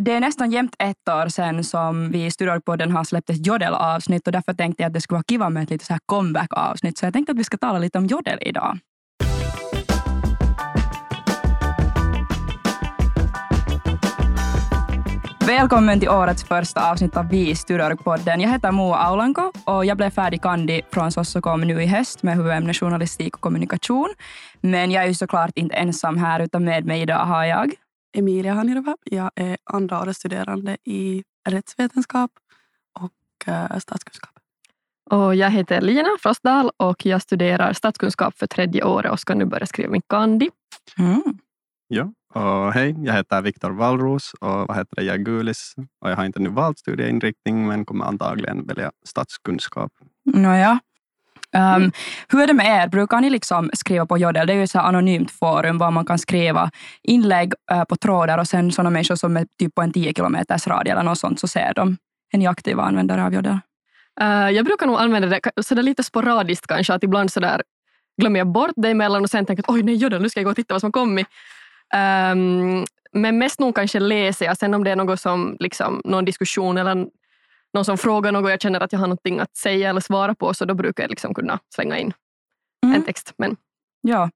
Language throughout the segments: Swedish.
Det är nästan jämnt ett år sedan som vi i Studiopodden har släppt ett jodelavsnitt och därför tänkte jag att det skulle vara kiva med ett lite så här comeback-avsnitt. Så jag tänkte att vi ska tala lite om Jodel idag. Välkommen till årets första avsnitt av Vi i Studorg-podden. Jag heter Moa Aulanko och jag blev färdig kandi från Sossokom nu i höst med huvudämne journalistik och kommunikation. Men jag är ju såklart inte ensam här, utan med mig idag har jag Emilia Hanirova. Jag är andra årets studerande i rättsvetenskap och uh, statskunskap. Och jag heter Lina Frostdahl och jag studerar statskunskap för tredje året och ska nu börja skriva min kandi. Mm. Ja, och hej, jag heter Viktor Wallros och vad heter det, jag är gulis och jag har inte nu valt studieinriktning men kommer antagligen välja statskunskap. Nåja. Um, mm. Hur är det med er? Brukar ni liksom skriva på Jodel? Det är ju ett anonymt forum var man kan skriva inlägg uh, på trådar och sen sådana människor som är typ på en 10 kilometers radie eller något sånt så ser de. Är ni aktiva användare av Jodel? Uh, jag brukar nog använda det sådär lite sporadiskt kanske, att ibland sådär glömmer jag bort det emellan och sen tänker att oj nej Jodel, nu ska jag gå och titta vad som har kommit. Um, men mest nog kanske läser jag. Sen om det är något som, liksom, någon diskussion eller någon som frågar något jag känner att jag har något att säga eller svara på, så då brukar jag liksom kunna slänga in mm. en text. Men... Ja.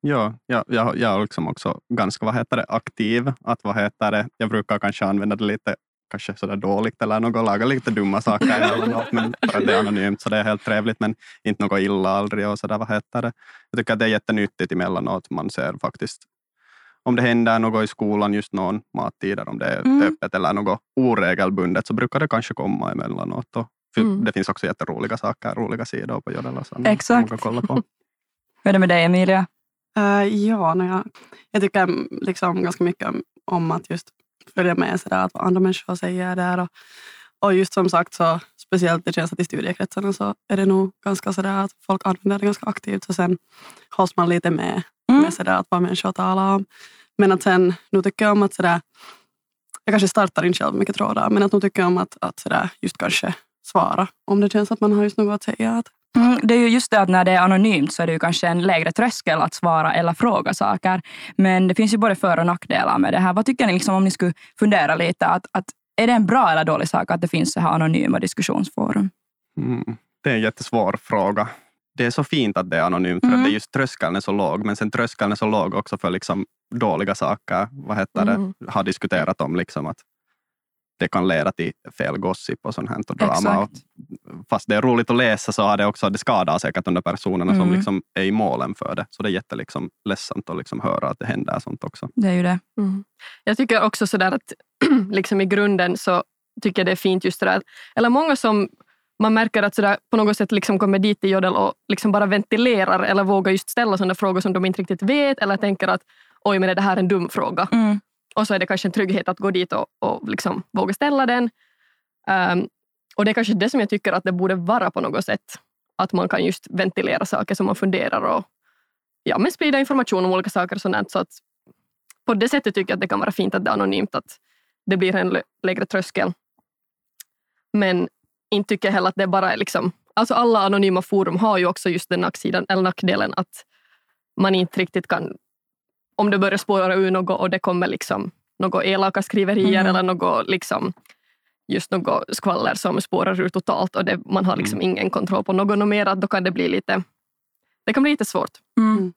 Ja, jag, jag, jag är liksom också ganska vad heter det, aktiv. Att, vad heter det, jag brukar kanske använda det lite kanske sådär dåligt eller något, laga lite dumma saker eller något, men för att det är anonymt så det är helt trevligt, men inte något illa aldrig och sådär, vad heter det. Jag tycker att det är jättenyttigt emellanåt, man ser faktiskt om det händer något i skolan just någon mattider, om det är mm. öppet eller något oregelbundet, så brukar det kanske komma emellanåt. Och mm. Det finns också jätteroliga saker, roliga sidor på Jodel som Exakt. man kan kolla på. Hur är det med dig Emilia? Uh, ja, no, jag, jag tycker liksom ganska mycket om att just följa med så där, att vad andra människor säger där. Och, och just som sagt, så speciellt det känns att i studiekretsarna så är det nog ganska så där att folk använder det ganska aktivt. Så sen hålls man lite med mm. med sådär, att vad människor talar om. Men att sen, nu tycker jag om att sådär, jag kanske startar inte själv mycket trådar, men att nu tycker jag om att, att sådär, just kanske svara om det känns att man har just något att säga. Att... Mm, det är ju just det att när det är anonymt så är det ju kanske en lägre tröskel att svara eller fråga saker. Men det finns ju både för och nackdelar med det här. Vad tycker ni liksom, om ni skulle fundera lite? Att, att, är det en bra eller dålig sak att det finns så här anonyma diskussionsforum? Mm, det är en jättesvår fråga det är så fint att det är anonymt, mm. för att det är just tröskeln är så låg, men sen tröskeln är så låg också för liksom dåliga saker, vad heter mm. det, har diskuterat om liksom att det kan leda till fel gossip och sånt här och drama. Och fast det är roligt att läsa så har det också, det skadar säkert de där personerna mm. som liksom är i målen för det. Så det är jätteledsamt liksom att liksom höra att det händer sånt också. Det är ju det. Mm. Jag tycker också sådär att liksom i grunden så tycker jag det är fint just det där, eller många som man märker att sådär, på något sätt liksom kommer dit till Jodel och liksom bara ventilerar eller vågar just ställa sådana frågor som de inte riktigt vet eller tänker att oj, men är det här en dum fråga? Mm. Och så är det kanske en trygghet att gå dit och, och liksom våga ställa den. Um, och det är kanske det som jag tycker att det borde vara på något sätt. Att man kan just ventilera saker som man funderar och ja, men sprida information om olika saker och sånt. Så att på det sättet tycker jag att det kan vara fint att det är anonymt, att det blir en lägre tröskel. Men inte tycker jag heller att det bara är liksom... Alltså alla anonyma forum har ju också just den nacksidan, eller nackdelen att man inte riktigt kan... Om det börjar spåra ur något och det kommer liksom något elaka skriverier mm. eller något liksom just något skvaller som spårar ur totalt och det, man har liksom mm. ingen kontroll på något mer, då kan det bli lite, det kan bli lite svårt. Mm. mm.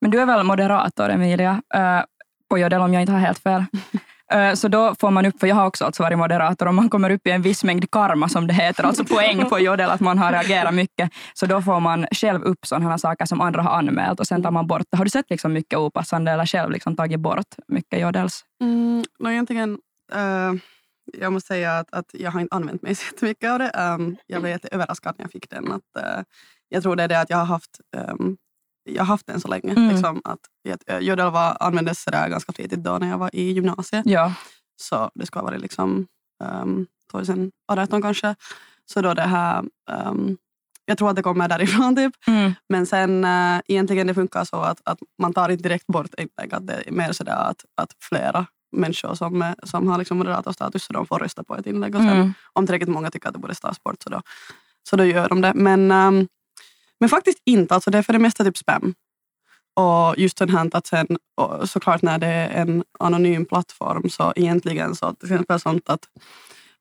Men du är väl moderator, Emilia, uh, på Jodel om jag inte har helt fel. Eh, så då får man upp, för jag har också alltså varit moderator, om man kommer upp i en viss mängd karma som det heter, alltså poäng på Jodel, att man har reagerat mycket, så då får man själv upp sådana saker som andra har anmält och sen tar man bort det. Har du sett liksom mycket opassande eller själv liksom tagit bort mycket Jodels? Mm, no, egentligen, uh, jag måste säga att, att jag har inte använt mig så mycket av det. Um, jag blev jätteöverraskad när jag fick den. Att, uh, jag tror det är det att jag har haft um, jag har haft den så länge. Mm. Liksom, att, Jodel var, användes sådär ganska flitigt då när jag var i gymnasiet. Ja. Så det ska ha varit liksom, um, 2018 kanske. Så då det här, um, jag tror att det kommer därifrån. Typ. Mm. Men sen uh, egentligen det funkar så att, att man tar inte direkt bort inlägg. Att det är mer sådär att, att flera människor som, som har liksom moderatorstatus så de får rösta på ett inlägg. Och sen, mm. Om tillräckligt många tycker att det borde tas bort så då, så då gör de det. Men um, men faktiskt inte. Alltså det är för det mesta typ spam. Och just den här att sen, såklart när det är en anonym plattform så egentligen så till exempel sånt att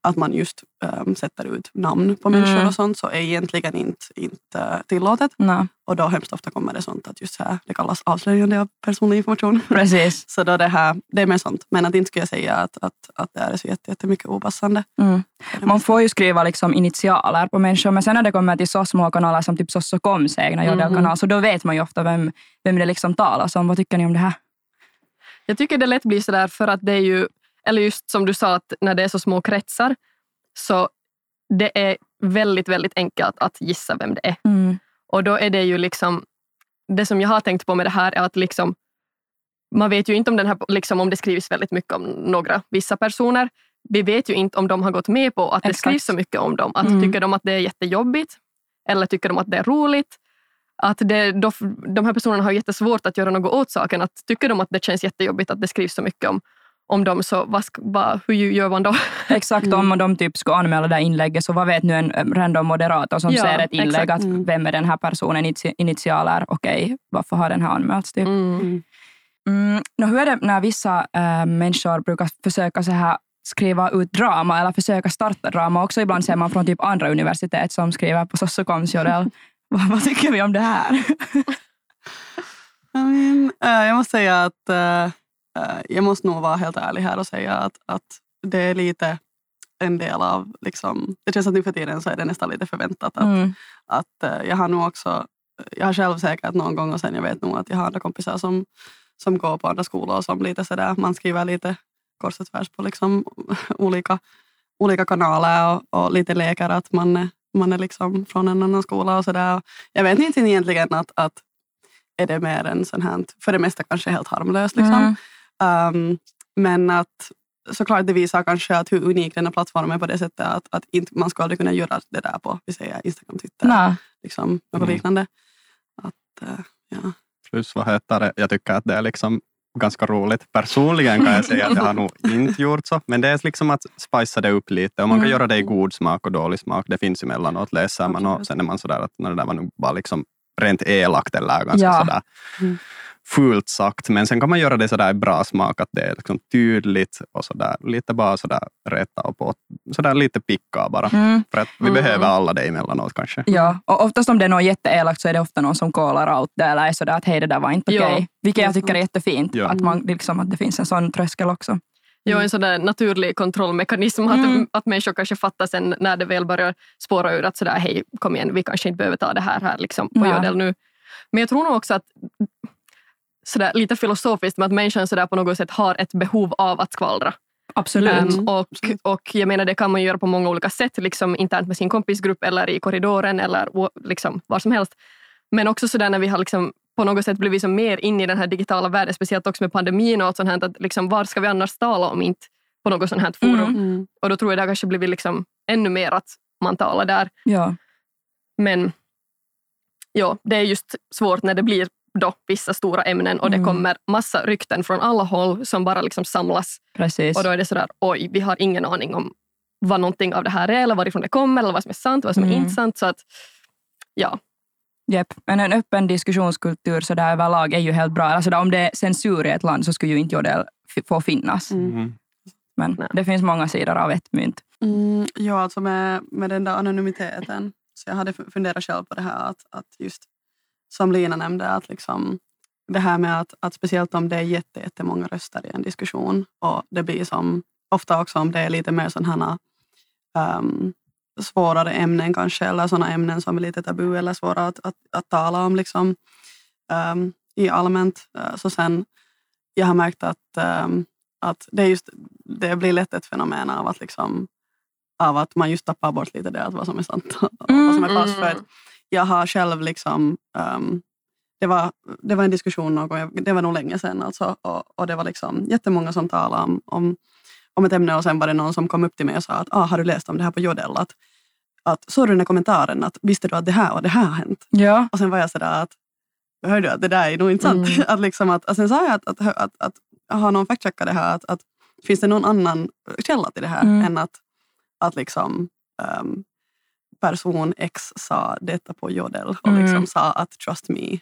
att man just um, sätter ut namn på människor Mm. och sånt så är egentligen inte, inte tillåtet. Nej, Och då hemskt ofta kommer det sånt att just här, det kallas avslöjande av personlig information. precis. Så då det här, det är mer sånt. Men att inte skulle jag säga att, att, att det är så jätte- jättemycket opassande. Mm. Man får ju skriva liksom initialer på människor, men sen när det kommer till så små kanaler som typ Sossokoms egna Mhm. jodelkanal, så då vet man ju ofta vem, vem det liksom talas om. Vad tycker ni om det här? Jag tycker det lätt blir sådär för att det är ju, eller just som du sa, att när det är så små kretsar, så det är väldigt, väldigt enkelt att gissa vem det är. Mm. Och då är det ju liksom, det som jag har tänkt på med det här är att liksom, man vet ju inte om, den här, liksom, om det skrivs väldigt mycket om några vissa personer. Vi vet ju inte om de har gått med på att det Exakt. skrivs så mycket om dem. Att Mm. Tycker de att det är jättejobbigt? Eller tycker de att det är roligt? Att det, de här personerna har jättesvårt att göra något åt saken. Att tycker de att det känns jättejobbigt att det skrivs så mycket om, om dem, så vad, ska- vad, hur gör man då? Exakt, Mm. om de typ skulle anmäla det inlägget, så vad vet nu en random moderator som Ja, ser ett inlägg, exakt. att Mm. vem är den här personen, initi- initialer, okej, varför har den här anmälts? Typ. Mm. Mm. nå, hur är det när vissa äh, människor brukar försöka så här skriva ut drama eller försöka starta drama? Också ibland ser man från typ andra universitet som skriver på Sossokoms Jodel. vad, vad tycker vi om det här? I mean, eh, jag måste säga att eh, jag måste nog vara helt ärlig här och säga att, att det är lite en del av, liksom, det känns att nu för tiden så är det nästan lite förväntat. Att, Mm. att eh, jag har nog också, jag har själv säkert någon gång och sen jag vet nog att jag har andra kompisar som, som går på andra skolor och som lite sådär, man skriver lite kors och tvärs på liksom olika, olika kanaler och, och lite leker att man är, man är liksom från en annan skola och sådär. Jag vet inte egentligen att, att är det mer en sån här, för det mesta kanske helt harmlöst. Liksom. Mm. Um, men att såklart det visar kanske att hur unik den här plattformen är på det sättet att, att inte, man skulle aldrig kunna göra det där på vi säger Instagram, Twitter, Nej. liksom, något Mm. liknande. Att, eh, ja. Plus vad heter det, jag tycker att det är liksom ganska roligt. Personligen kan jag säga att jag har nog inte gjort så, men det är liksom att spicea det upp lite och man kan Mm. göra det i god smak och dålig smak. Det finns emellanåt, läser man och sen är man sådär att "Nå, det där var nog bara liksom rent elakt eller ganska Ja. sådär Mm. Fult sagt. Men sen kan man göra det sådär i bra smak, att det är liksom tydligt och sådär lite bara sådär rätta och på, sådär lite picka bara. Mm. För att vi Mm. behöver alla det emellanåt kanske. Ja, och oftast om det är något jätteelakt så är det ofta någon som callar out det eller är sådär att hej det där var inte okej. Vilket det är jag tycker är jättefint, Ja. att, man, liksom, att det finns en sån tröskel också. Ja, en sån där naturlig kontrollmekanism. Att, Mm. att människor kanske fattar sen när det väl börjar spåra ur att sådär, hej, kom igen, vi kanske inte behöver ta det här, här liksom, på. Jodel nu. Men jag tror nog också att sådär, lite filosofiskt med att människan sådär på något sätt har ett behov av att skvallra. Absolut. Ehm, och, och jag menar, det kan man göra på många olika sätt, liksom internt med sin kompisgrupp eller i korridoren eller liksom, var som helst. Men också sådär när vi har liksom på något sätt blivit så mer in i den här digitala världen, speciellt också med pandemin och allt sånt här, att liksom, var ska vi annars tala om inte på något sånt här forum? Mm. Mm. Och då tror jag det har kanske blivit liksom ännu mer att man talar där. Ja. Men ja, det är just svårt när det blir då vissa stora ämnen och det Mm. kommer massa rykten från alla håll som bara liksom samlas. Precis. Och då är det sådär, oj, vi har ingen aning om vad någonting av det här är eller varifrån det kommer eller vad som är sant, vad som är Mm. inte sant. Så att, ja. Yep. Men en öppen diskussionskultur så där överlag är ju helt bra. Alltså där, om det är censur i ett land så skulle ju inte Jodel få finnas. Mm. Mm. Men Nej. det finns många sidor av ett mynt. Mm, ja, alltså med, med den där anonymiteten. Så jag hade fu- funderat själv på det här att, att just som Lina nämnde, att liksom det här med att, att speciellt om det är jätte, jättemånga röster i en diskussion och det blir som ofta också om det är lite mer sådana um, svårare ämnen kanske eller sådana ämnen som är lite tabu eller svåra att, att, att tala om liksom, um, i allmänt. Uh, så sen, jag har märkt att, um, att det, är just, det blir lätt ett fenomen av att, liksom, av att man just tappar bort lite det, att vad som är sant och vad som är falskt. Mm, mm jag har själv liksom, um, det, var, det var en diskussion någon gång, det var nog länge sedan alltså, och, och det var liksom jättemånga som talade om, om, om ett ämne och sen var det någon som kom upp till mig och sa att ah, har du läst om det här på Jodel? Att, att, såg du den här kommentaren att visste du att det här och det här har hänt? Ja. Och sen var jag sådär att hör du att det där är nog inte sant. Mm. att liksom att, och sen sa jag att, att, att, att, att har någon fact-checkat det här? Att, att, finns det någon annan källa till det här Mm. än att, att liksom, um, person X sa detta på Jodel och Mm. liksom sa att trust me.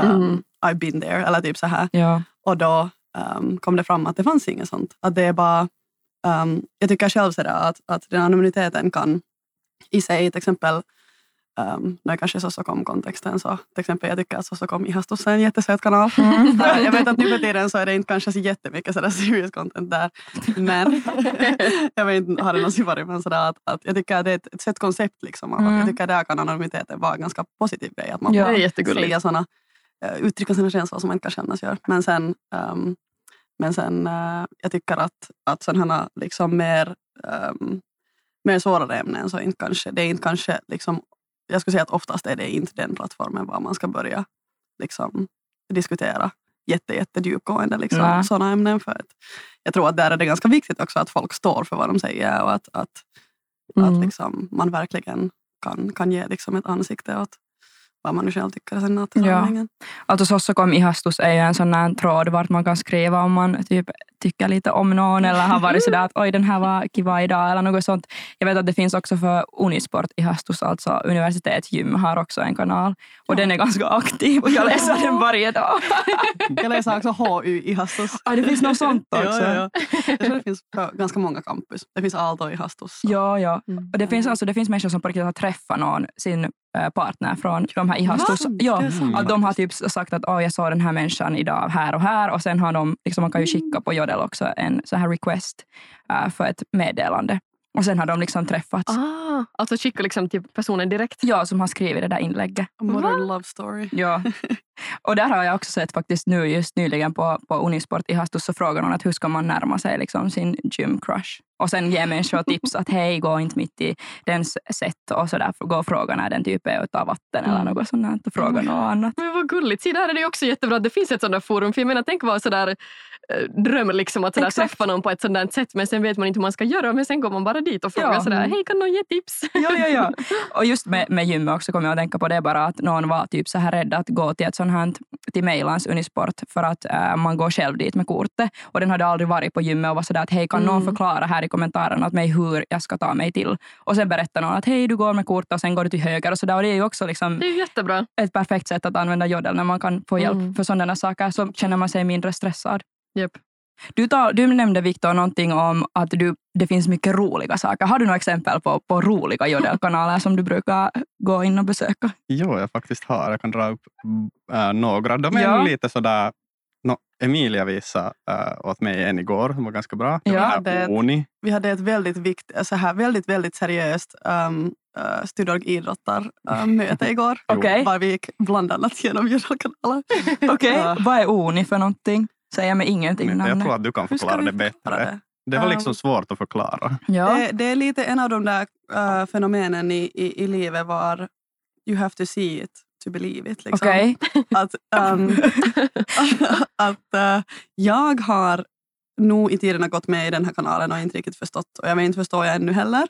Um, Mm. I've been there eller typ så här. Ja. Och då um, kom det fram att det fanns inget sånt. Att det är bara, um, jag tycker själv sådär att, att den anonymiteten kan i sig, till exempel Um, nu kanske Sossocom-kontexten så till exempel jag tycker att Sossocom ihastus är en jättesöt kanal. Mm. Jag vet att nu för tiden så är det inte kanske så jättemycket sådär serious content där. Men jag vet inte, har det någonsin varit men sådär att, att jag tycker att det är ett, ett sött koncept liksom. Mm. Jag tycker att där kan anonymiteten vara en ganska positiv grej. Att man Ja, får det är jättegulligt. säga såna, uh, uttrycka sina känslor som man inte kan kännas gör. Men sen, um, men sen uh, jag tycker att, att sådana liksom mer um, mer svårare ämnen så inte kanske, det är inte kanske liksom jag skulle säga att oftast är det inte den plattformen var man ska börja liksom, diskutera jätte, jätte djupgående liksom, sådana ämnen. För att jag tror att där är det ganska viktigt också att folk står för vad de säger och att, att, Mm. att liksom, man verkligen kan, kan ge liksom, ett ansikte åt vad man nu själv tycker sen natt i Ja. Alltså Sossokom ihastus är ju en sån här tråd vart man kan skriva om man typ tycker lite om någon eller har varit sådär att oj den här var kiva idag eller något sånt. Jag vet att det finns också för Unisport ihastus, alltså universitetsgym har också en kanal och den är ganska aktiv och jag läser den varje dag. Jag läser också HU i Hastus. Ah, det finns något sånt också. Ja, ja, ja. Jag tror det finns på ganska många campus. Det finns Aalto i Hastus. Ja, ja. Mm. Och det, finns alltså, det finns människor som på riktigt har träffat någon, sin partner från de här. Va? Ja, att de har typ sagt att oh, jag såg den här människan idag här och här och sen har de, liksom, man kan ju skicka på Jodel också en så här request eh, för ett meddelande. Och sen har de liksom träffats. Ah, alltså skicka liksom till personen direkt. Ja, som har skrivit det där inlägget. A modern love story. Ja. Och där har jag också sett faktiskt nu just nyligen på, på Unisport i Hastus så frågar någon att hur ska man närma sig liksom sin gym crush. Och sen ger människor tips att hej, gå inte mitt i dens sätt och sådär. Gå och fråga när den typ är utav vatten eller Mm. något sånt där. Och fråga något annat. Men vad gulligt. Se, där är det också jättebra att det finns ett sånt där forum. För jag menar, tänk vara sådär dröm liksom att sådär Exakt. träffa någon på ett sådant sätt men sen vet man inte hur man ska göra men sen går man bara dit och frågar Ja. sådär, hej kan någon ge tips? Ja, ja, ja. Och just med, med gymmet också kommer jag att tänka på det bara att någon var typ så här rädd att gå till ett sånt här till Mejlans Unisport för att äh, man går själv dit med kortet. Och den hade aldrig varit på gymmet och var sådär att hej kan någon Mm. förklara här i kommentarerna åt mig hur jag ska ta mig till. Och sen berättar någon att hej du går med kortet och sen går du till höger och sådär. Och det är ju också liksom Det är jättebra. ett perfekt sätt att använda jodel när man kan få hjälp Mm. för sådana saker så känner man sig mindre stressad. Japp. Du, tar, du nämnde Viktor någonting om att du, det finns mycket roliga saker. Har du några exempel på, på roliga jodelkanaler som du brukar gå in och besöka? Jo, jag faktiskt har. Jag kan dra upp äh, några. De är Ja. lite sådär... No, Emilia visade äh, åt mig en igår, som var ganska bra. Det Ja, var här det- på Uni. Vi hade ett väldigt, vikt, så här, väldigt, väldigt seriöst um, uh, Studorg idrottar-möte igår. Okej. Var vi gick bland annat genom Jodel-kanaler. Okej, Ja. vad är ONI för någonting? Säger mig ingenting. Men jag tror att du kan förklara det bättre. förklara det? Det var liksom svårt att förklara. Ja. Det, det är lite en av de där uh, fenomenen i, i, i livet var you have to see it to believe it. Liksom. Okej. Att, um, att uh, jag har nog i tiderna gått med i den här kanalen och inte riktigt förstått. Och jag vet inte förstår jag ännu heller.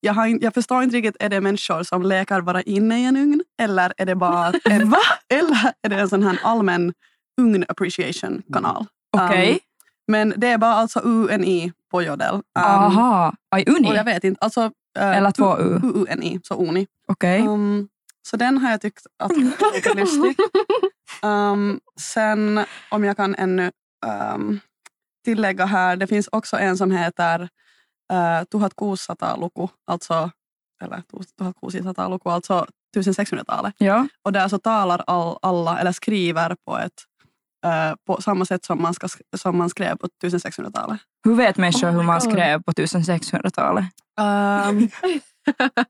Jag, har, jag förstår inte riktigt, är det människor som lekar vara inne i en ugn? Eller är det bara en, Va? eller är det en sån här allmän ugn appreciation kanal? Okej. Um, men det är bara alltså UNI på Jodel. Um, Aha. Aj, Uni? och jag vet inte, alltså... uh, Eller två U? UNI, så UNI. Okej. Um, så den har jag tyckt att är lite lustig. Um, sen om jag kan ännu um, tillägga här, det finns också en som heter uh, 1600 luku, alltså, eller 1600 luku, alltså 1600-talet. Ja. Och där så talar all, alla, eller skriver på ett uh, på samma sätt som man, ska, som man skrev på 1600-talet. Hur vet människor Oh hur man God. skrev på 1600-talet? Um,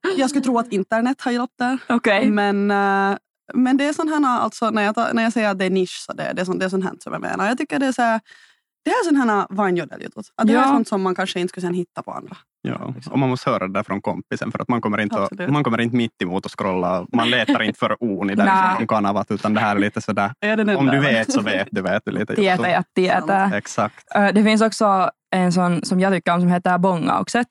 jag skulle tro att internet har hjälpt där. Okej. Men, eh, men det är sån här, alltså, när, jag, tar- när jag säger att det är nisch, så det, det, är sånt, det är sånt här som jag menar. Jag tycker det är så här, det är sån här vanjodel-jutut. Att Det Ja. är sånt som man kanske inte skulle sen hitta på andra. Ja. Och man måste höra det där från kompisen för att man kommer inte, att- Absolut. man kommer inte mitt emot och scrolla. Man letar inte för Uni där Nej. från kanavat utan det här är lite sådär Är det den om du vet så vet du vet du lite. Tietä ja tietä. Exakt. Ö, Det finns också en sån som jag tycker om som heter Bongaukset.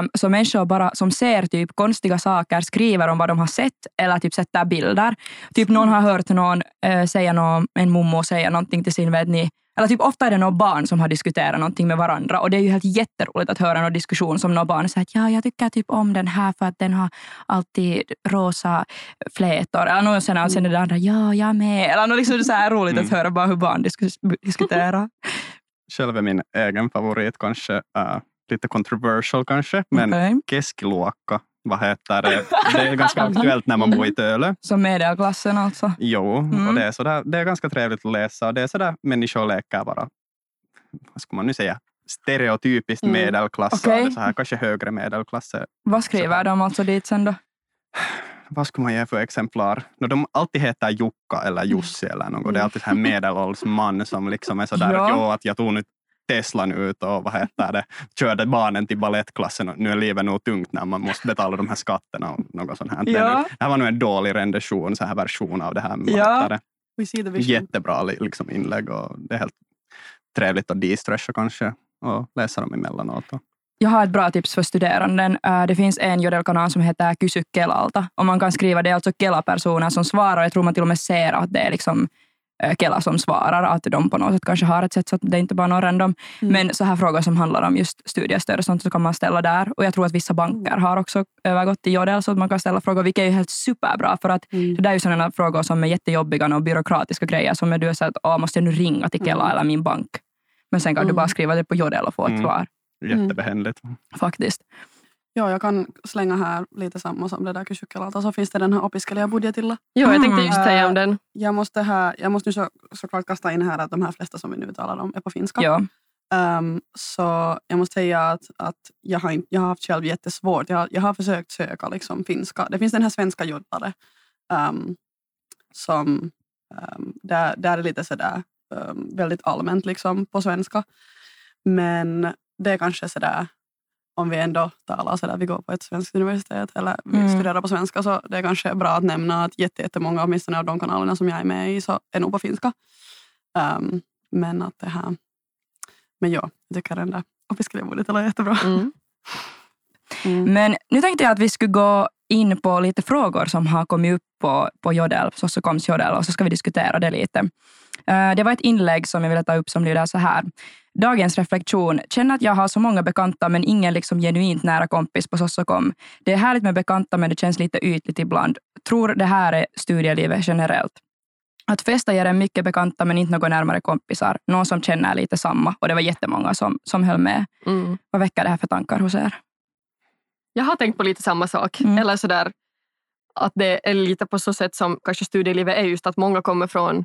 Um, så människor bara som ser typ konstiga saker skriver om vad de har sett eller typ sätter bilder. Typ någon har hört någon uh, säga någon, en mummo säga någonting till sin, ni, eller typ ofta är det några barn som har diskuterat någonting med varandra och det är ju helt jätteroligt att höra någon diskussion som några barn säger att ja, jag tycker typ om den här för att den har alltid rosa flätor. Eller någon sen, sen är det andra, ja, jag med. Eller något liksom så här roligt Mm. att höra bara hur barn diskus, diskuterar. Själv är min egen favorit kanske äh, lite controversial kanske, men Okej. keskiluokka, vad heter det? Det är ganska aktuellt när man bor i Tölö. Som medelklassen alltså. Jo, Mm. och det är, sådär, det är ganska trevligt att läsa och det är sådär människor leker bara, vad ska man nu säga, stereotypiskt Mm. medelklass. Så här, kanske högre medelklass. Vad skriver de alltså dit sen då? Vad ska man ge för exemplar? No, de alltid heter Jukka eller Jussi eller något. Det är alltid här medelålders man som liksom är sådär Ja. att, jo, att jag tog nu Teslan ut och vad heter det, körde barnen till ballettklassen och nu är livet nog tungt när man måste betala de här skatterna och något sånt här. Ja. det här var nog en dålig rendition, så här version av det här. Ja. det? We see the vision. Jättebra li- liksom, inlägg och det är helt trevligt att de-stressa kanske och läsa dem emellanåt. Och, Jag har ett bra tips för studeranden. Äh, Det finns en jodelkanal som heter Kysy Kelalta. Och man kan skriva, det är alltså Kela-personer som svarar. Jag tror man till och med ser att det är liksom äh, Kela som svarar, att de på något sätt kanske har ett sätt så att det är inte bara någon random. Mm. Men så här frågor som handlar om just studiestöd och sånt så kan man ställa där. Och jag tror att vissa banker har också övergått till Jodel så att man kan ställa frågor, vilket är ju helt superbra. För att Mm. det där är ju sådana frågor som är jättejobbiga och byråkratiska grejer som är du är så att åh, måste jag nu ringa till Kela Mm. eller min bank? Men sen kan du Mm. bara skriva det på Jodel och få ett Mm. Svar. Mm. jättebehändigt. Faktiskt. Ja, jag kan slänga här lite samma som det där kysykkelalta. Så finns det den här opiskelijabudjetilla. Jo, jag tänkte Mm. just säga om den. Jag måste, här, jag måste nu så, såklart kasta in här att de här flesta som vi nu talar om är på finska. Ja. Ehm, så jag måste säga att, att jag, har jag har haft själv jättesvårt. Jag, har- jag har försökt söka liksom, finska. Det finns den här svenska joddare um, som um, där, där är lite sådär um, väldigt allmänt liksom, på svenska. Men det är kanske sådär om vi ändå talar sådär, vi går på ett svenskt universitet eller vi Mm. studerar på svenska så det är kanske bra att nämna att jätte- jättemånga åtminstone av de kanalerna som jag är med i så är nog på finska. Ehm, men att det här men ja, jag tycker den där opiskelijabudgetilla är jättebra. Mm. Mm. Men nu tänkte jag att vi skulle gå in på lite frågor som har kommit upp på, på Jodel, Sossokoms Jodel, och så ska vi diskutera det lite. Eh, Det var ett inlägg som jag ville ta upp som lyder så här. Dagens reflektion. Känner att jag har så många bekanta men ingen liksom genuint nära kompis på Sossokom. Det är härligt med bekanta men det känns lite ytligt ibland. Tror det här är studielivet generellt. Att festa ger en mycket bekanta men inte några närmare kompisar. Någon som känner lite samma. Och det var jättemånga som, som höll med. Mm. Vad väcker det här för tankar hos er? Jag har tänkt på lite samma sak. Mm. Eller sådär att det är lite på så sätt som kanske studielivet är just att många kommer från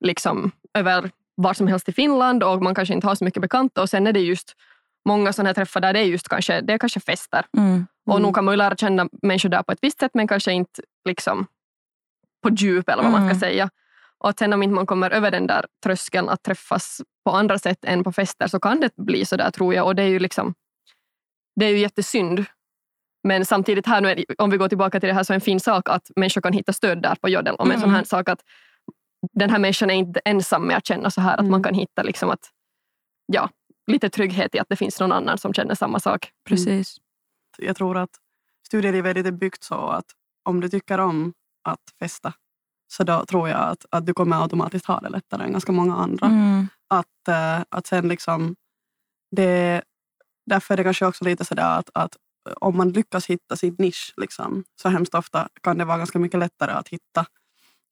liksom över var som helst i Finland och man kanske inte har så mycket bekanta och sen är det just många sådana här träffar där det är just kanske, det är kanske fester. Mm. Och Mm. nog kan man ju lära känna människor där på ett visst sätt men kanske inte liksom på djup eller vad man Mm. ska säga. Och att sen om inte man kommer över den där tröskeln att träffas på andra sätt än på fester så kan det bli så där tror jag. Och det är ju liksom det är ju jättesynd. Men samtidigt här nu, det- om vi går tillbaka till det här så är en fin sak att människor kan hitta stöd där på Jodel. Om en Mm. sån här sak att den här människan är inte ensam med att känna så här. Att Mm. man kan hitta liksom att, ja, lite trygghet i att det finns någon annan som känner samma sak. Precis. Jag tror att studielivet är byggt så att om du tycker om att festa så då tror jag att, att du kommer automatiskt ha det lättare än ganska många andra. Mm. Att, eh, att sen liksom det, därför är det kanske också lite sådär att, att om man lyckas hitta sin nisch liksom, så hemskt ofta kan det vara ganska mycket lättare att hitta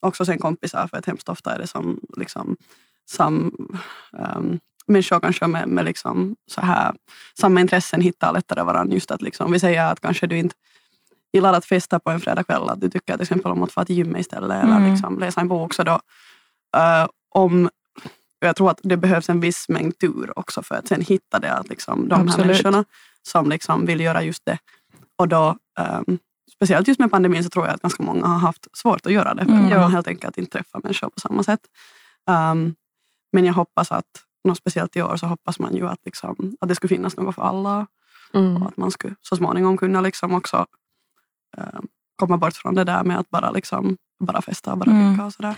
också sen kompisar för att hemskt ofta är det som liksom, sam, um, människor kanske med, med liksom så här, samma intressen hittar lättare varandra. Just att liksom, vi säger att kanske du inte gillar att festa på en fredagkväll, att du tycker till exempel om att få till gymmet istället eller Mm. liksom läsa en bok. Så då, eh, om jag tror att det behövs en viss mängd tur också för att sen hitta det, att liksom, de här Absolut. människorna som liksom vill göra just det. Och då, ehm, speciellt just med pandemin så tror jag att ganska många har haft svårt att göra det. För Mm. man helt enkelt inte träffat människor på samma sätt. Ehm, men jag hoppas att, något speciellt i år, så hoppas man ju att, liksom, att det skulle finnas något för alla. Mm. Och att man skulle så småningom kunna liksom också ehm, komma bort från det där med att bara, liksom, bara festa och bara Mm. dricka och sådär.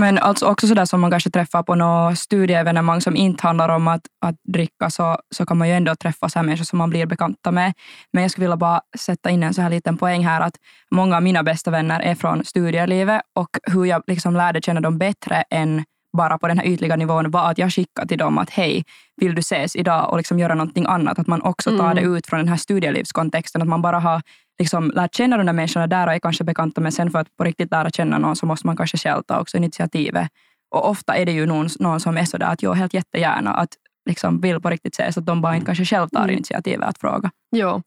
Men alltså också sådär som man kanske träffar på något studieevenemang som inte handlar om att, att dricka, så, så kan man ju ändå träffa så här människor som man blir bekanta med. Men jag skulle vilja bara sätta in en så här liten poäng här, att många av mina bästa vänner är från studielivet och hur jag liksom lärde känna dem bättre än bara på den här ytliga nivån var att jag skickade till dem att hej, vill du ses idag och liksom göra någonting annat? Att man också tar det Mm. ut från den här studielivskontexten, att man bara har liksom lärt känna de där människorna där och är kanske bekanta, men sen för att på riktigt lära känna någon så måste man kanske själv ta också initiativet. Och ofta är det ju någon, någon som är sådär att jag helt jättegärna att liksom vill på riktigt ses, att de bara inte kanske själv tar Mm. initiativet att fråga. Jo.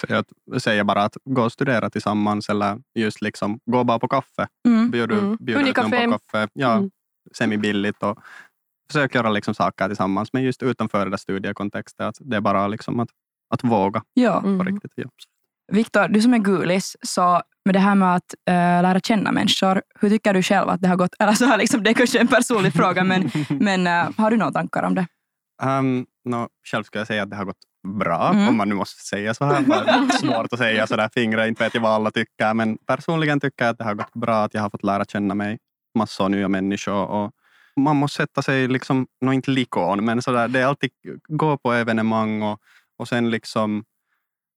Säg, att, säga bara att gå och studera tillsammans eller just liksom gå bara på kaffe. Mm. Bjuder, Mm. bjuder ut någon på kaffe. Ja, Mm. Semibilligt och försök göra liksom saker tillsammans. Men just utanför där studiekontexten, att det är bara liksom att, att våga Ja. på Mm. riktigt. Ja. Viktor, du som är gulis, så med det här med att äh, lära känna människor, hur tycker du själv att det har gått? Eller så här, liksom, det är kanske en personlig fråga, men, men äh, har du några tankar om det? Um, no, själv skulle jag säga att det har gått bra, Mm. om man nu måste säga så här. Det är svårt att säga sådär, fingrar inte vet jag vad alla tycker. Men personligen tycker jag att det har gått bra, att jag har fått lära känna mig massor nya människor. Och man måste sätta sig, liksom, nå inte likon, men sådär, det är alltid gå på evenemang och, och sen liksom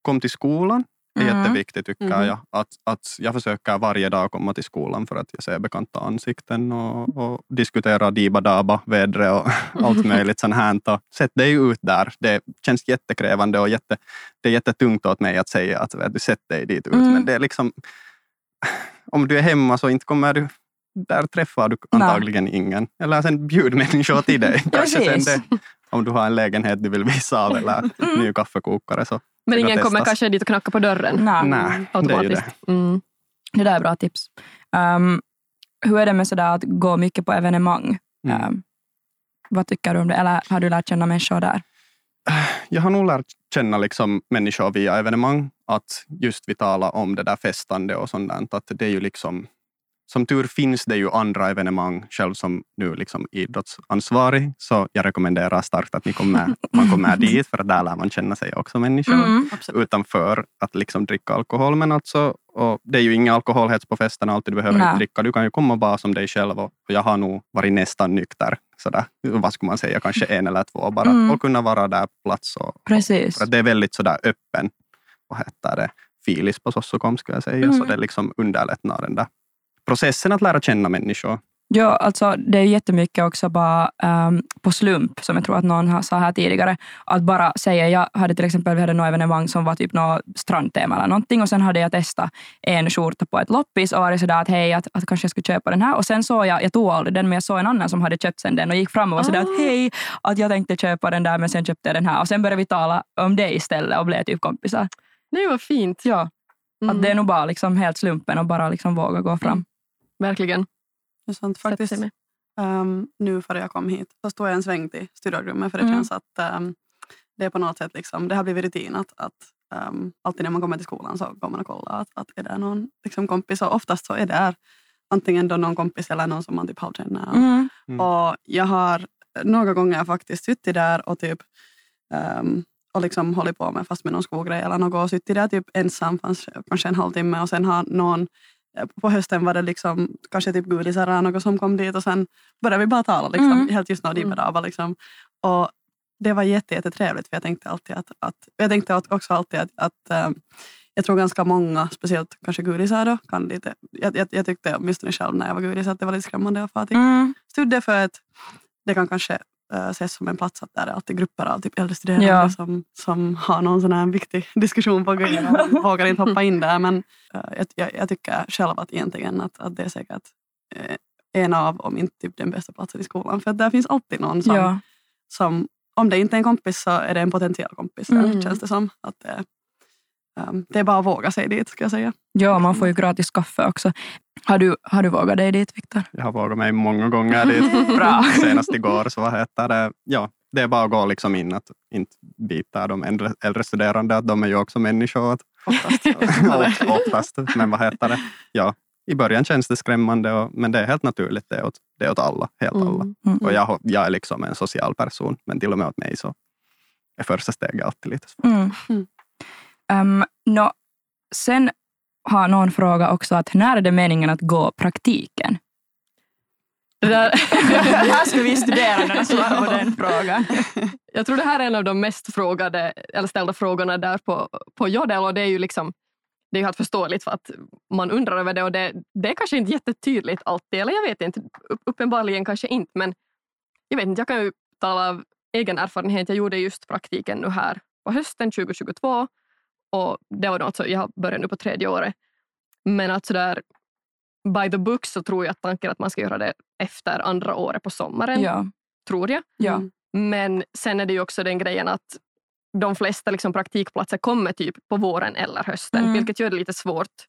kom till skolan. Det är Mm. jätteviktigt tycker Mhm. jag. Att, att jag försöker varje dag komma till skolan för att jag ser bekanta ansikten och, och diskutera diba-daba, vädret och allt möjligt sånt här. Och sätt dig ut där. Det känns jättekrävande och jätte, det är jättetungt åt mig att säga att du sätt dig dit ut. Mm. Men det är liksom, om du är hemma så inte kommer du där träffar du antagligen ingen. Eller sen bjud människor till dig. Kanske sen det, om du har en lägenhet du vill visa av eller ny kaffekokare. Så Men ingen kommer kanske dit och knacka på dörren Nej, Nej, det är ju automatiskt. det. Mm. det där är bra tips. Um, hur är det med sådär att gå mycket på evenemang? Mm. Um, vad tycker du om det? Eller har du lärt känna människor där? jag har nog lärt känna liksom människor via evenemang. Att just vi talar om det där festande och sånt där, att det är ju liksom som tur finns det ju andra evenemang. Själv som nu liksom idrottsansvarig så jag rekommenderar starkt att ni kommer, man kommer dit för där lär man känna sig också människor. Mm. Utanför att liksom dricka alkohol. Men alltså, och det är ju ingen alkoholhets på festen alltid. Du behöver inte dricka. Du kan ju komma bara som dig själv. Och jag har nog varit nästan nykter. Sådär, vad skulle man säga, kanske en eller två bara. Mm. Och kunna vara där på plats. Och, Precis. för det är väldigt sådär öppen, vad heter det, filis på Sossokom skulle jag säga. Så Mm. det liksom underlättar den där processen att lära känna människor. Ja, alltså det är jättemycket också bara ehm, på slump, som jag tror att någon har sa här tidigare. Att bara säga, jag hade till exempel, vi hade något evenemang som var typ något strandtema eller någonting och sen hade jag testat en skjorta på ett loppis och varit sådär att hej, att, att kanske jag skulle köpa den här. Och sen såg jag, jag tog aldrig den, men jag såg en annan som hade köpt sen den och gick fram och var sådär Ah. att hej, att jag tänkte köpa den där men sen köpte jag den här. Och sen började vi tala om det istället och blev typ kompisar. Nej, vad fint. Ja, Mm. att det är nog bara liksom helt slumpen och bara liksom våga gå fram. Verkligen. Det är sant. Faktiskt, ehm, nu före jag kom hit så stod jag en sväng till studierummet för det Mm. känns att ehm, det är på något sätt liksom, det har blivit rutin att, att ehm, alltid när man kommer till skolan så går man och kollar att, att är det någon liksom, kompis och oftast så är det där antingen då någon kompis eller någon som man typ halvkänner. Mm. Mm. Och jag har några gånger faktiskt suttit där och typ ehm, och liksom hållit på med fast med någon skogrej eller något och suttit där typ ensam kanske en halvtimme och sen har någon på hösten var det liksom kanske typ gudisar eller något som kom dit och sen började vi bara tala liksom, Mm. helt just något Mm. liksom. Och det var jätte, jättetrevligt för jag tänkte alltid att, att jag tänkte också alltid att, att ehm, jag tror ganska många, speciellt kanske gudisar då, kan lite, jag, jag, jag tyckte åtminstone själv när jag var gudis att det var lite skrämmande att fara till Mm. studie för att det kan kanske uh, ses som en plats att där är alltid grupper av typ äldre studerande Ja. som, som har någon sån här viktig diskussion på gång och man vågar inte hoppa in där. Men uh, jag, jag, jag tycker själv att egentligen att, att det är säkert uh, en av, om inte typ den bästa platsen i skolan. För att där finns alltid någon som, Ja. som om det inte är en kompis så är det en potentiell kompis. Mm. Där, känns det som. Att det, um, det är bara att våga sig dit ska jag säga. ja, man får ju gratis kaffe också. Har du, har du vågat dig dit, Viktor? Jag har vågat mig många gånger dit. Bra. Senast igår så vad heter det, ja, det är bara att gå liksom in att inte bita de äldre, äldre studerande, att de är ju också människor. Att, Oftast. Oft- oftast, men vad heter det? Ja, I början känns det skrämmande, och, men det är helt naturligt. Det är åt, det är åt alla, helt alla. Mm. Mm. Och jag, jag är liksom en social person, men till och med åt mig så är första steget alltid lite svårt. Mm. Mm. Um, nå, sen har någon fråga också att när är det meningen att gå praktiken? Det där, Det här ska vi studerande svara på den frågan. jag tror det här är en av de mest frågade, eller ställda frågorna där på, på Jodel och det är ju liksom det är ju helt förståeligt för att man undrar över det och det, det är kanske inte jättetydligt alltid, eller jag vet inte, upp- uppenbarligen kanske inte, men jag vet inte, jag kan ju tala av egen erfarenhet. Jag gjorde just praktiken nu här på hösten 2022 och det var då alltså, jag börjar nu på tredje året. Men att sådär by the book så tror jag att tanken att man ska göra det efter andra året på sommaren, Ja, tror jag. ja. Mm. Men sen är det ju också den grejen att de flesta liksom praktikplatser kommer typ på våren eller hösten, Mm. vilket gör det lite svårt.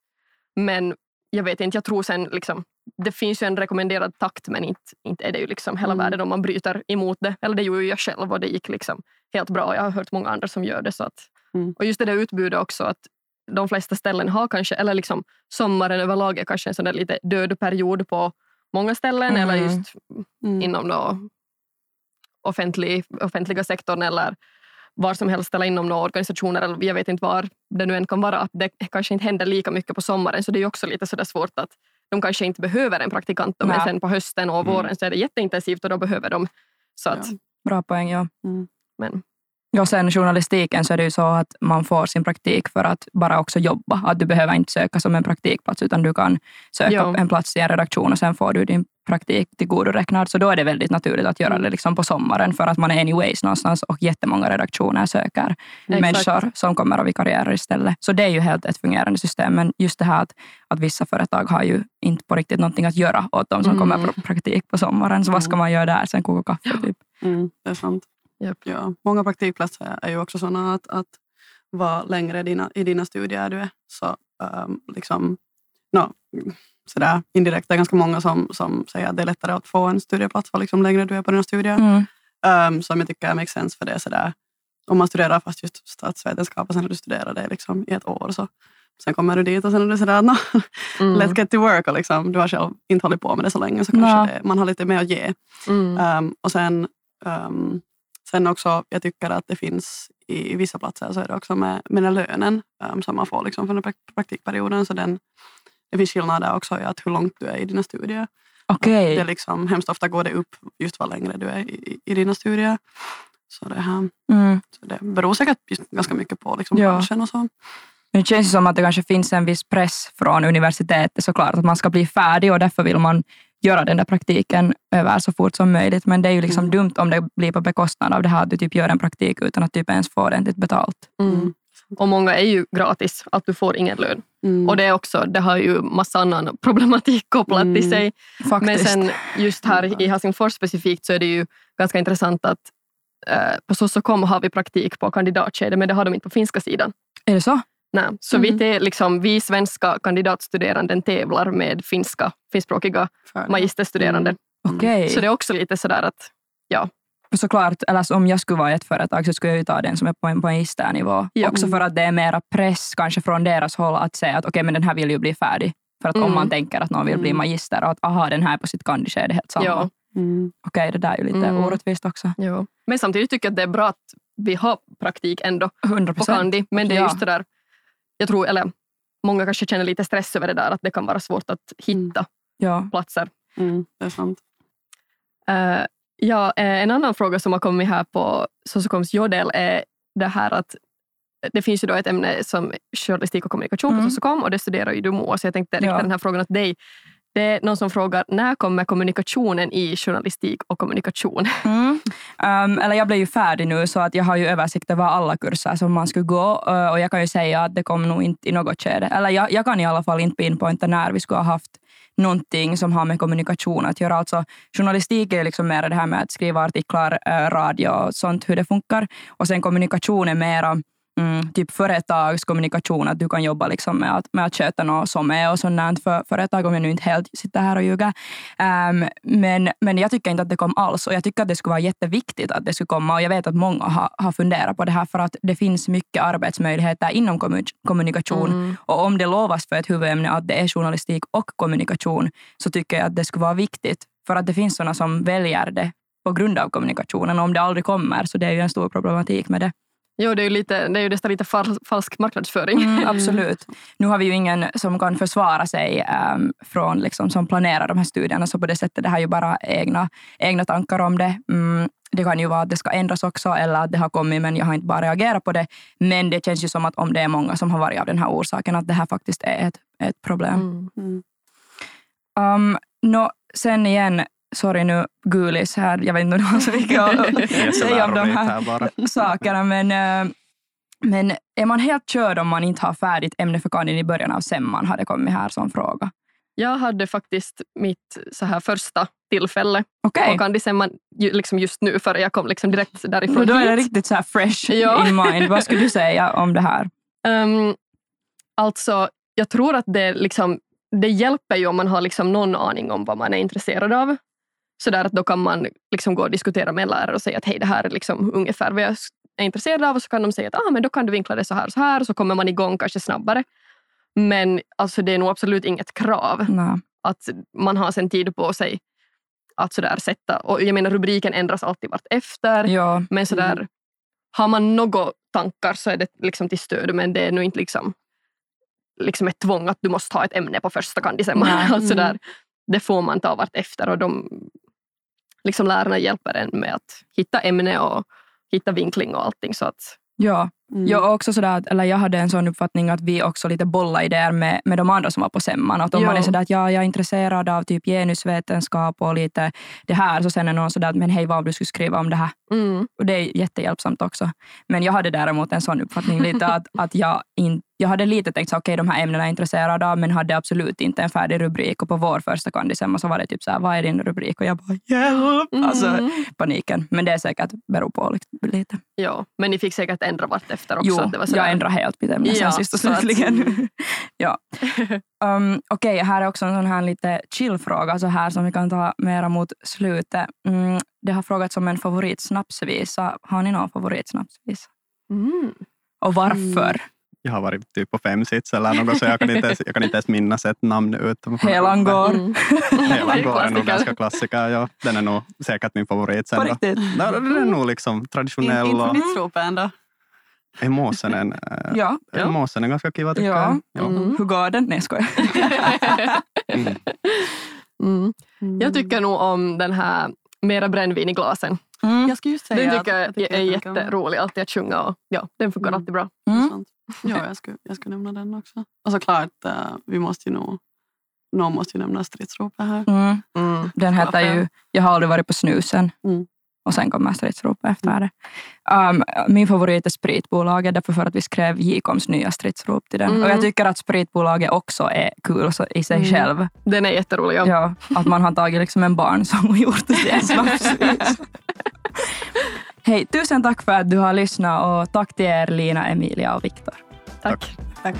Men jag vet inte, jag tror sen liksom, det finns ju en rekommenderad takt men inte, inte är det ju liksom hela Mm. världen om man bryter emot det. Eller det gjorde jag själv och det gick liksom helt bra. Jag har hört många andra som gör det. Så att, Mm. Och just det där utbudet också, att de flesta ställen har kanske, eller liksom sommaren överlag är kanske en sån där lite död period på många ställen Mm. eller just Mm. inom då offentlig, offentliga sektorn eller var som helst eller inom några organisationer eller jag vet inte var det nu än kan vara, att det kanske inte händer lika mycket på sommaren så det är också lite sådär svårt att de kanske inte behöver en praktikant men sen på hösten och Mm. våren så är det jätteintensivt och då behöver de. Så att, Ja. Bra poäng, ja. Mm. men, Ja, sen journalistiken så är det ju så att man får sin praktik för att bara också jobba. Att du behöver inte söka som en praktikplats utan du kan söka Ja. en plats i en redaktion och sen får du din praktik tillgodoräknad. Så då är det väldigt naturligt att göra det liksom på sommaren för att man är anyways någonstans och jättemånga redaktioner söker Exakt. människor som kommer och vikarierar istället. Så det är ju helt ett fungerande system. Men just det här att, att vissa företag har ju inte på riktigt någonting att göra åt de som Mm. kommer på praktik på sommaren. Så vad ska Mm. man göra där? Sen koka kaffe typ. Mm, det är sant. Japp. Ja, många praktikplatser är ju också sådana att, att vad längre dina, i dina studier du är så um, liksom, no, sådär, indirekt det är ganska många som, som säger att det är lättare att få en studieplats vad liksom längre du är på dina studier. Mm. Um, som jag tycker makes sense för det är sådär, om man studerar fast just statsvetenskap och sen när du studerar det liksom i ett år så sen kommer du dit och sen är det sådär, no, mm, let's get to work och liksom, du har själv inte hållit på med det så länge så kanske Ja. det, man har lite mer att ge. mm, Um, och sen, um, sen också, jag tycker att det finns i, vissa platser så är det också med, med den lönen um, som man får liksom för den prak- praktikperioden. Så den, det finns skillnader också i att hur långt du är i dina studier. Okej. Det liksom, hemskt ofta går det upp just vad längre du är i, i dina studier. Så det, här, Mm. så det beror säkert ganska mycket på liksom Ja. branschen och så. Det känns som att det kanske finns en viss press från universitetet såklart att man ska bli färdig och därför vill man göra den där praktiken över så fort som möjligt. Men det är ju liksom Mm. dumt om det blir på bekostnad av det här att du typ gör en praktik utan att typ ens få ordentligt betalt. mm. Och många är ju gratis, att du får ingen lön. Mm. Och det, är också, det har ju massa annan problematik kopplat till Mm. sig. Faktiskt. Men sen just här i Helsingfors specifikt så är det ju ganska intressant att eh, på Sossocom har vi praktik på kandidatskedet men det har de inte på finska sidan. Är det så? Nej. Så Mm. vi, te- liksom, vi svenska kandidatstuderanden tävlar med finska, finskspråkiga magisterstuderande. Mm. Okej. Så det är också lite sådär att För såklart, eller så om jag skulle vara i ett företag så skulle jag ju ta den som är på en, magisternivå. Ja. Också för att det är mera press kanske från deras håll att säga att okej, men den här vill ju bli färdig. För att om Mm. man tänker att någon vill bli Mm. magister och att aha, den här är på sitt kandidat är det helt samma. ja, Mm. Okej, det där är ju lite Mm. orättvist också. ja. Men samtidigt tycker jag att det är bra att vi har praktik ändå 100 på procent. kandi. Men det är Ja. just det där, jag tror, eller många kanske känner lite stress över det där att det kan vara svårt att hitta Ja. platser. Mm. Det är sant. Eh, ja, eh, en annan fråga som har kommit här på Sosocoms Jodel är det här att det finns ju då ett ämne som journalistik och kommunikation Mm. på Sosocom och det studerar ju du Moa, så jag tänkte rikta Ja. den här frågan till dig. Det är någon som frågar, när kommer kommunikationen i journalistik och kommunikation? Mm. Um, eller jag blev ju färdig nu så att jag har ju översikt över alla kurser som man skulle gå eh, och jag kan ju säga att det kom nog inte i något skede. Eller jag, jag kan i alla fall inte pinpointa när vi skulle ha haft någonting som har med kommunikation att göra. Alltså, journalistik är liksom mer det här med att skriva artiklar, eh, radio och sånt, hur det funkar. Och sen kommunikation är mera Mm, typ företagskommunikation, att du kan jobba liksom med, att, med att sköta något som är och sånt för företag, om jag nu inte helt sitter här och ljuger. Ehm, men, men jag tycker inte att det kom alls och jag tycker att det skulle vara jätteviktigt att det skulle komma och jag vet att många har, har funderat på det här för att det finns mycket arbetsmöjligheter inom kommu- kommunikation Mm. och om det lovas för ett huvudämne att det är journalistik och kommunikation så tycker jag att det skulle vara viktigt för att det finns sådana som väljer det på grund av kommunikationen om det aldrig kommer så det är ju en stor problematik med det. Jo, det är ju, lite, det är ju nästan lite fal, falsk marknadsföring. Mm, absolut. Nu har vi ju ingen som kan försvara sig um, från liksom, som planerar de här studierna, så på det sättet det här är ju bara egna, egna tankar om det. Mm, det kan ju vara att det ska ändras också eller att det har kommit men jag har inte bara reagerat på det. Men det känns ju som att om det är många som har varit av den här orsaken, att det här faktiskt är ett, ett problem. Mm. Mm. Um, no, sen igen, sorry nu Gulis här, jag vet inte om du har så mycket att säga om de här här sakerna, men, eh, men är man helt körd om man inte har färdigt ämne för kandin i början av semman, har det kommit här som fråga. Jag hade faktiskt mitt så här första tillfälle Okej, på Candisemman ju, liksom just nu, för jag kom liksom direkt därifrån då är det hit. riktigt så här fresh Ja. in mind. Vad skulle du säga om det här? Um, alltså, jag tror att det, liksom, det hjälper ju om man har liksom någon aning om vad man är intresserad av. Så där att då kan man liksom gå och diskutera med en lärare och säga att hej, det här är liksom ungefär vad jag är intresserad av. Och så kan de säga att ah, men då kan du vinkla det så här och så här. Och så kommer man igång kanske snabbare. Men alltså, det är nog absolut inget krav Nej. att man har sen tid på sig att sådär sätta. Och jag menar rubriken ändras alltid vart efter. Ja, Men sådär, har man några tankar så är det liksom till stöd, men det är nog inte liksom, liksom ett tvång att du måste ha ett ämne på första. Nej. Alltså där, det får man ta vart efter och de liksom lärarna hjälper en med att hitta ämne och hitta vinkling och allting. Så att, ja. Mm. Jag, också sådär, att- eller jag hade en sån uppfattning att vi också lite bollade idéer med, med de andra som var på semman. Att om Ja. man är sådär att ja, jag är intresserad av typ genusvetenskap och lite det här, så sen är någon sådär att men hej, vad om du skulle skriva om det här? mm, Och det är jättehjälpsamt också. Men jag hade däremot en sån uppfattning lite att, att jag, in, jag hade lite tänkt att okej, de här ämnena är jag intresserad av, men hade absolut inte en färdig rubrik. Och på vår första kandisemma så var det typ så här, vad är din rubrik? Och jag bara hjälp! Alltså mm. paniken. Men det är säkert beror på lite- lite. ja, men ni fick säkert ändra vart efter också. Jo, att det var sådär. jag ändrar helt mitt ämne Ja, sen sist och slutligen. ja. um, Okej, här är också en sån här lite chill-fråga så här som vi kan ta mera mot slutet. Mm, det har frågats om en favoritsnapsvisa. Har ni någon favoritsnapsvisa? Mm. Och varför? Jag har varit typ på fem sits eller något så jag kan inte ens, jag kan inte ens minnas ett namn ut. Helangård. Mm. Helangård är nog ganska klassiker. Ja, den är nog säkert min favorit sen På då. riktigt? Den är nog liksom traditionell inte och Nitsropen ändå. Är måsenen, äh, Ja. Ja. måsen är ganska kiva tycker Ja. jag. Ja. Mm. Hur går den? Nej, jag skojar. Mm. Mm. Mm. Jag tycker nog om den här Mera brännvin i glasen. Mm. Jag skulle just säga Den att- tycker jag, jag tycker är om den. jätterolig alltid att sjunga och ja, den funkar Mm. alltid bra. Mm. Ja, jag skulle, jag skulle nämna den också. Och såklart, uh, vi måste ju nog, någon måste ju nämna stridsropet här. Mm. Den heter ju Jag har aldrig varit på snusen. Mm. Och sen kommer stridsropet efter det. Um, min favorit är Spritbolaget, därför för att vi skrev Jikoms nya stridsrop till den. Mm. Och jag tycker att Spritbolaget också är kul så- i sig Mm. själv. Den är jätterolig. Ja. Ja, att man har tagit liksom en barnsång och gjort det till en snapsvis. Hej, tusen tack för att du har lyssnat och tack till er Lina, Emilia och Viktor. Tack. Tack.